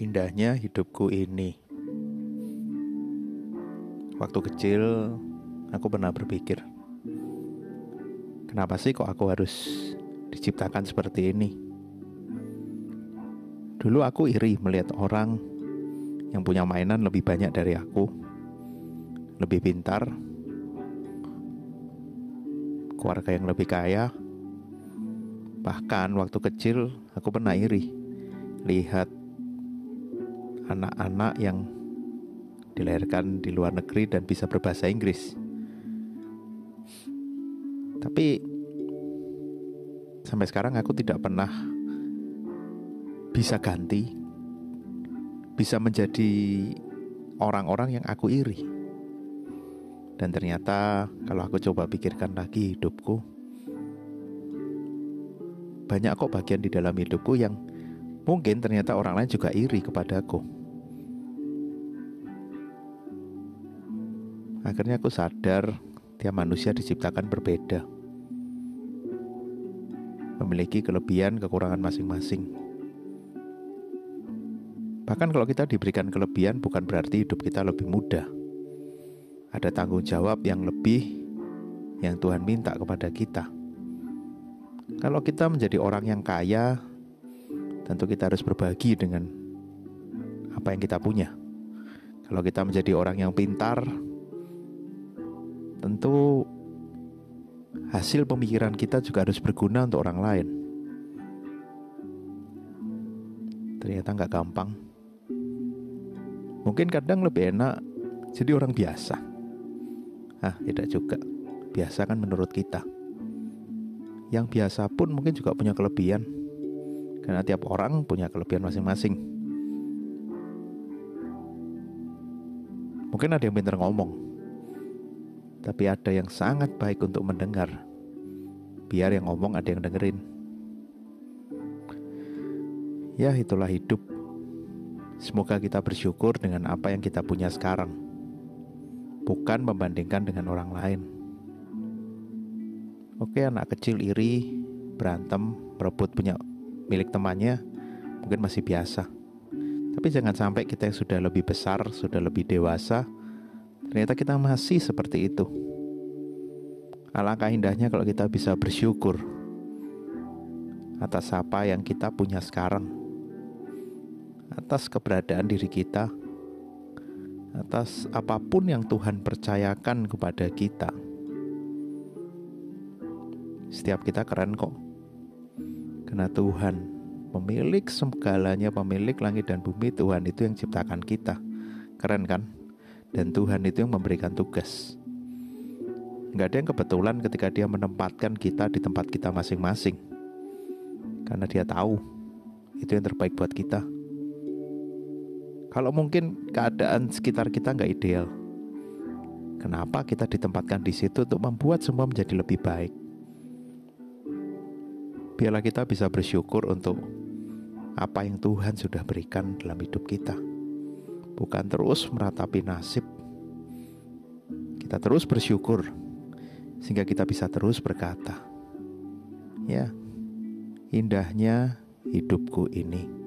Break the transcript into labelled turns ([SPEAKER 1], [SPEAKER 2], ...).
[SPEAKER 1] Indahnya hidupku ini. Waktu kecil, aku pernah berpikir, kenapa sih kok aku harus diciptakan seperti ini? Dulu aku iri melihat orang yang punya mainan lebih banyak dari aku, lebih pintar, keluarga yang lebih kaya. Bahkan waktu kecil aku pernah iri lihat anak-anak yang dilahirkan di luar negeri dan bisa berbahasa Inggris. Tapi sampai sekarang aku tidak pernah bisa ganti, bisa menjadi orang-orang yang aku iri. Dan ternyata kalau aku coba pikirkan lagi hidupku, banyak kok bagian di dalam hidupku yang mungkin ternyata orang lain juga iri kepadaku. Akhirnya aku sadar tiap manusia diciptakan berbeda. Memiliki kelebihan kekurangan masing-masing. Bahkan kalau kita diberikan kelebihan bukan berarti hidup kita lebih mudah. Ada tanggung jawab yang lebih yang Tuhan minta kepada kita. Kalau kita menjadi orang yang kaya Tentu kita harus berbagi dengan apa yang kita punya. Kalau kita menjadi orang yang pintar tentu hasil pemikiran kita juga harus berguna untuk orang lain. Ternyata nggak gampang. Mungkin kadang lebih enak jadi orang biasa. Ah, tidak juga. Biasa kan menurut kita. Yang biasa pun mungkin juga punya kelebihan. Karena tiap orang punya kelebihan masing-masing. Mungkin ada yang pintar ngomong, tapi ada yang sangat baik untuk mendengar. Biar yang ngomong ada yang dengerin. Ya, itulah hidup. Semoga kita bersyukur dengan apa yang kita punya sekarang, bukan membandingkan dengan orang lain. Oke, anak kecil iri, berantem, merebut punya milik temannya, mungkin masih biasa. Tapi jangan sampai kita yang sudah lebih besar, sudah lebih dewasa, Ternyata kita masih seperti itu. Alangkah indahnya kalau kita bisa bersyukur atas apa yang kita punya sekarang, atas keberadaan diri kita, atas apa pun yang Tuhan percayakan kepada kita. Setiap kita keren kok, karena Tuhan pemilik segalanya, pemilik langit dan bumi. Tuhan itu yang ciptakan kita, keren kan? Dan Tuhan itu yang memberikan tugas. Nggak ada yang kebetulan ketika dia menempatkan kita di tempat kita masing-masing. Karena dia tahu itu yang terbaik buat kita. Kalau mungkin keadaan sekitar kita nggak ideal, kenapa kita ditempatkan di situ untuk membuat semua menjadi lebih baik? Biarlah kita bisa bersyukur untuk apa yang Tuhan sudah berikan dalam hidup kita bukan terus meratapi nasib. Kita terus bersyukur sehingga kita bisa terus berkata, "Ya, indahnya hidupku ini."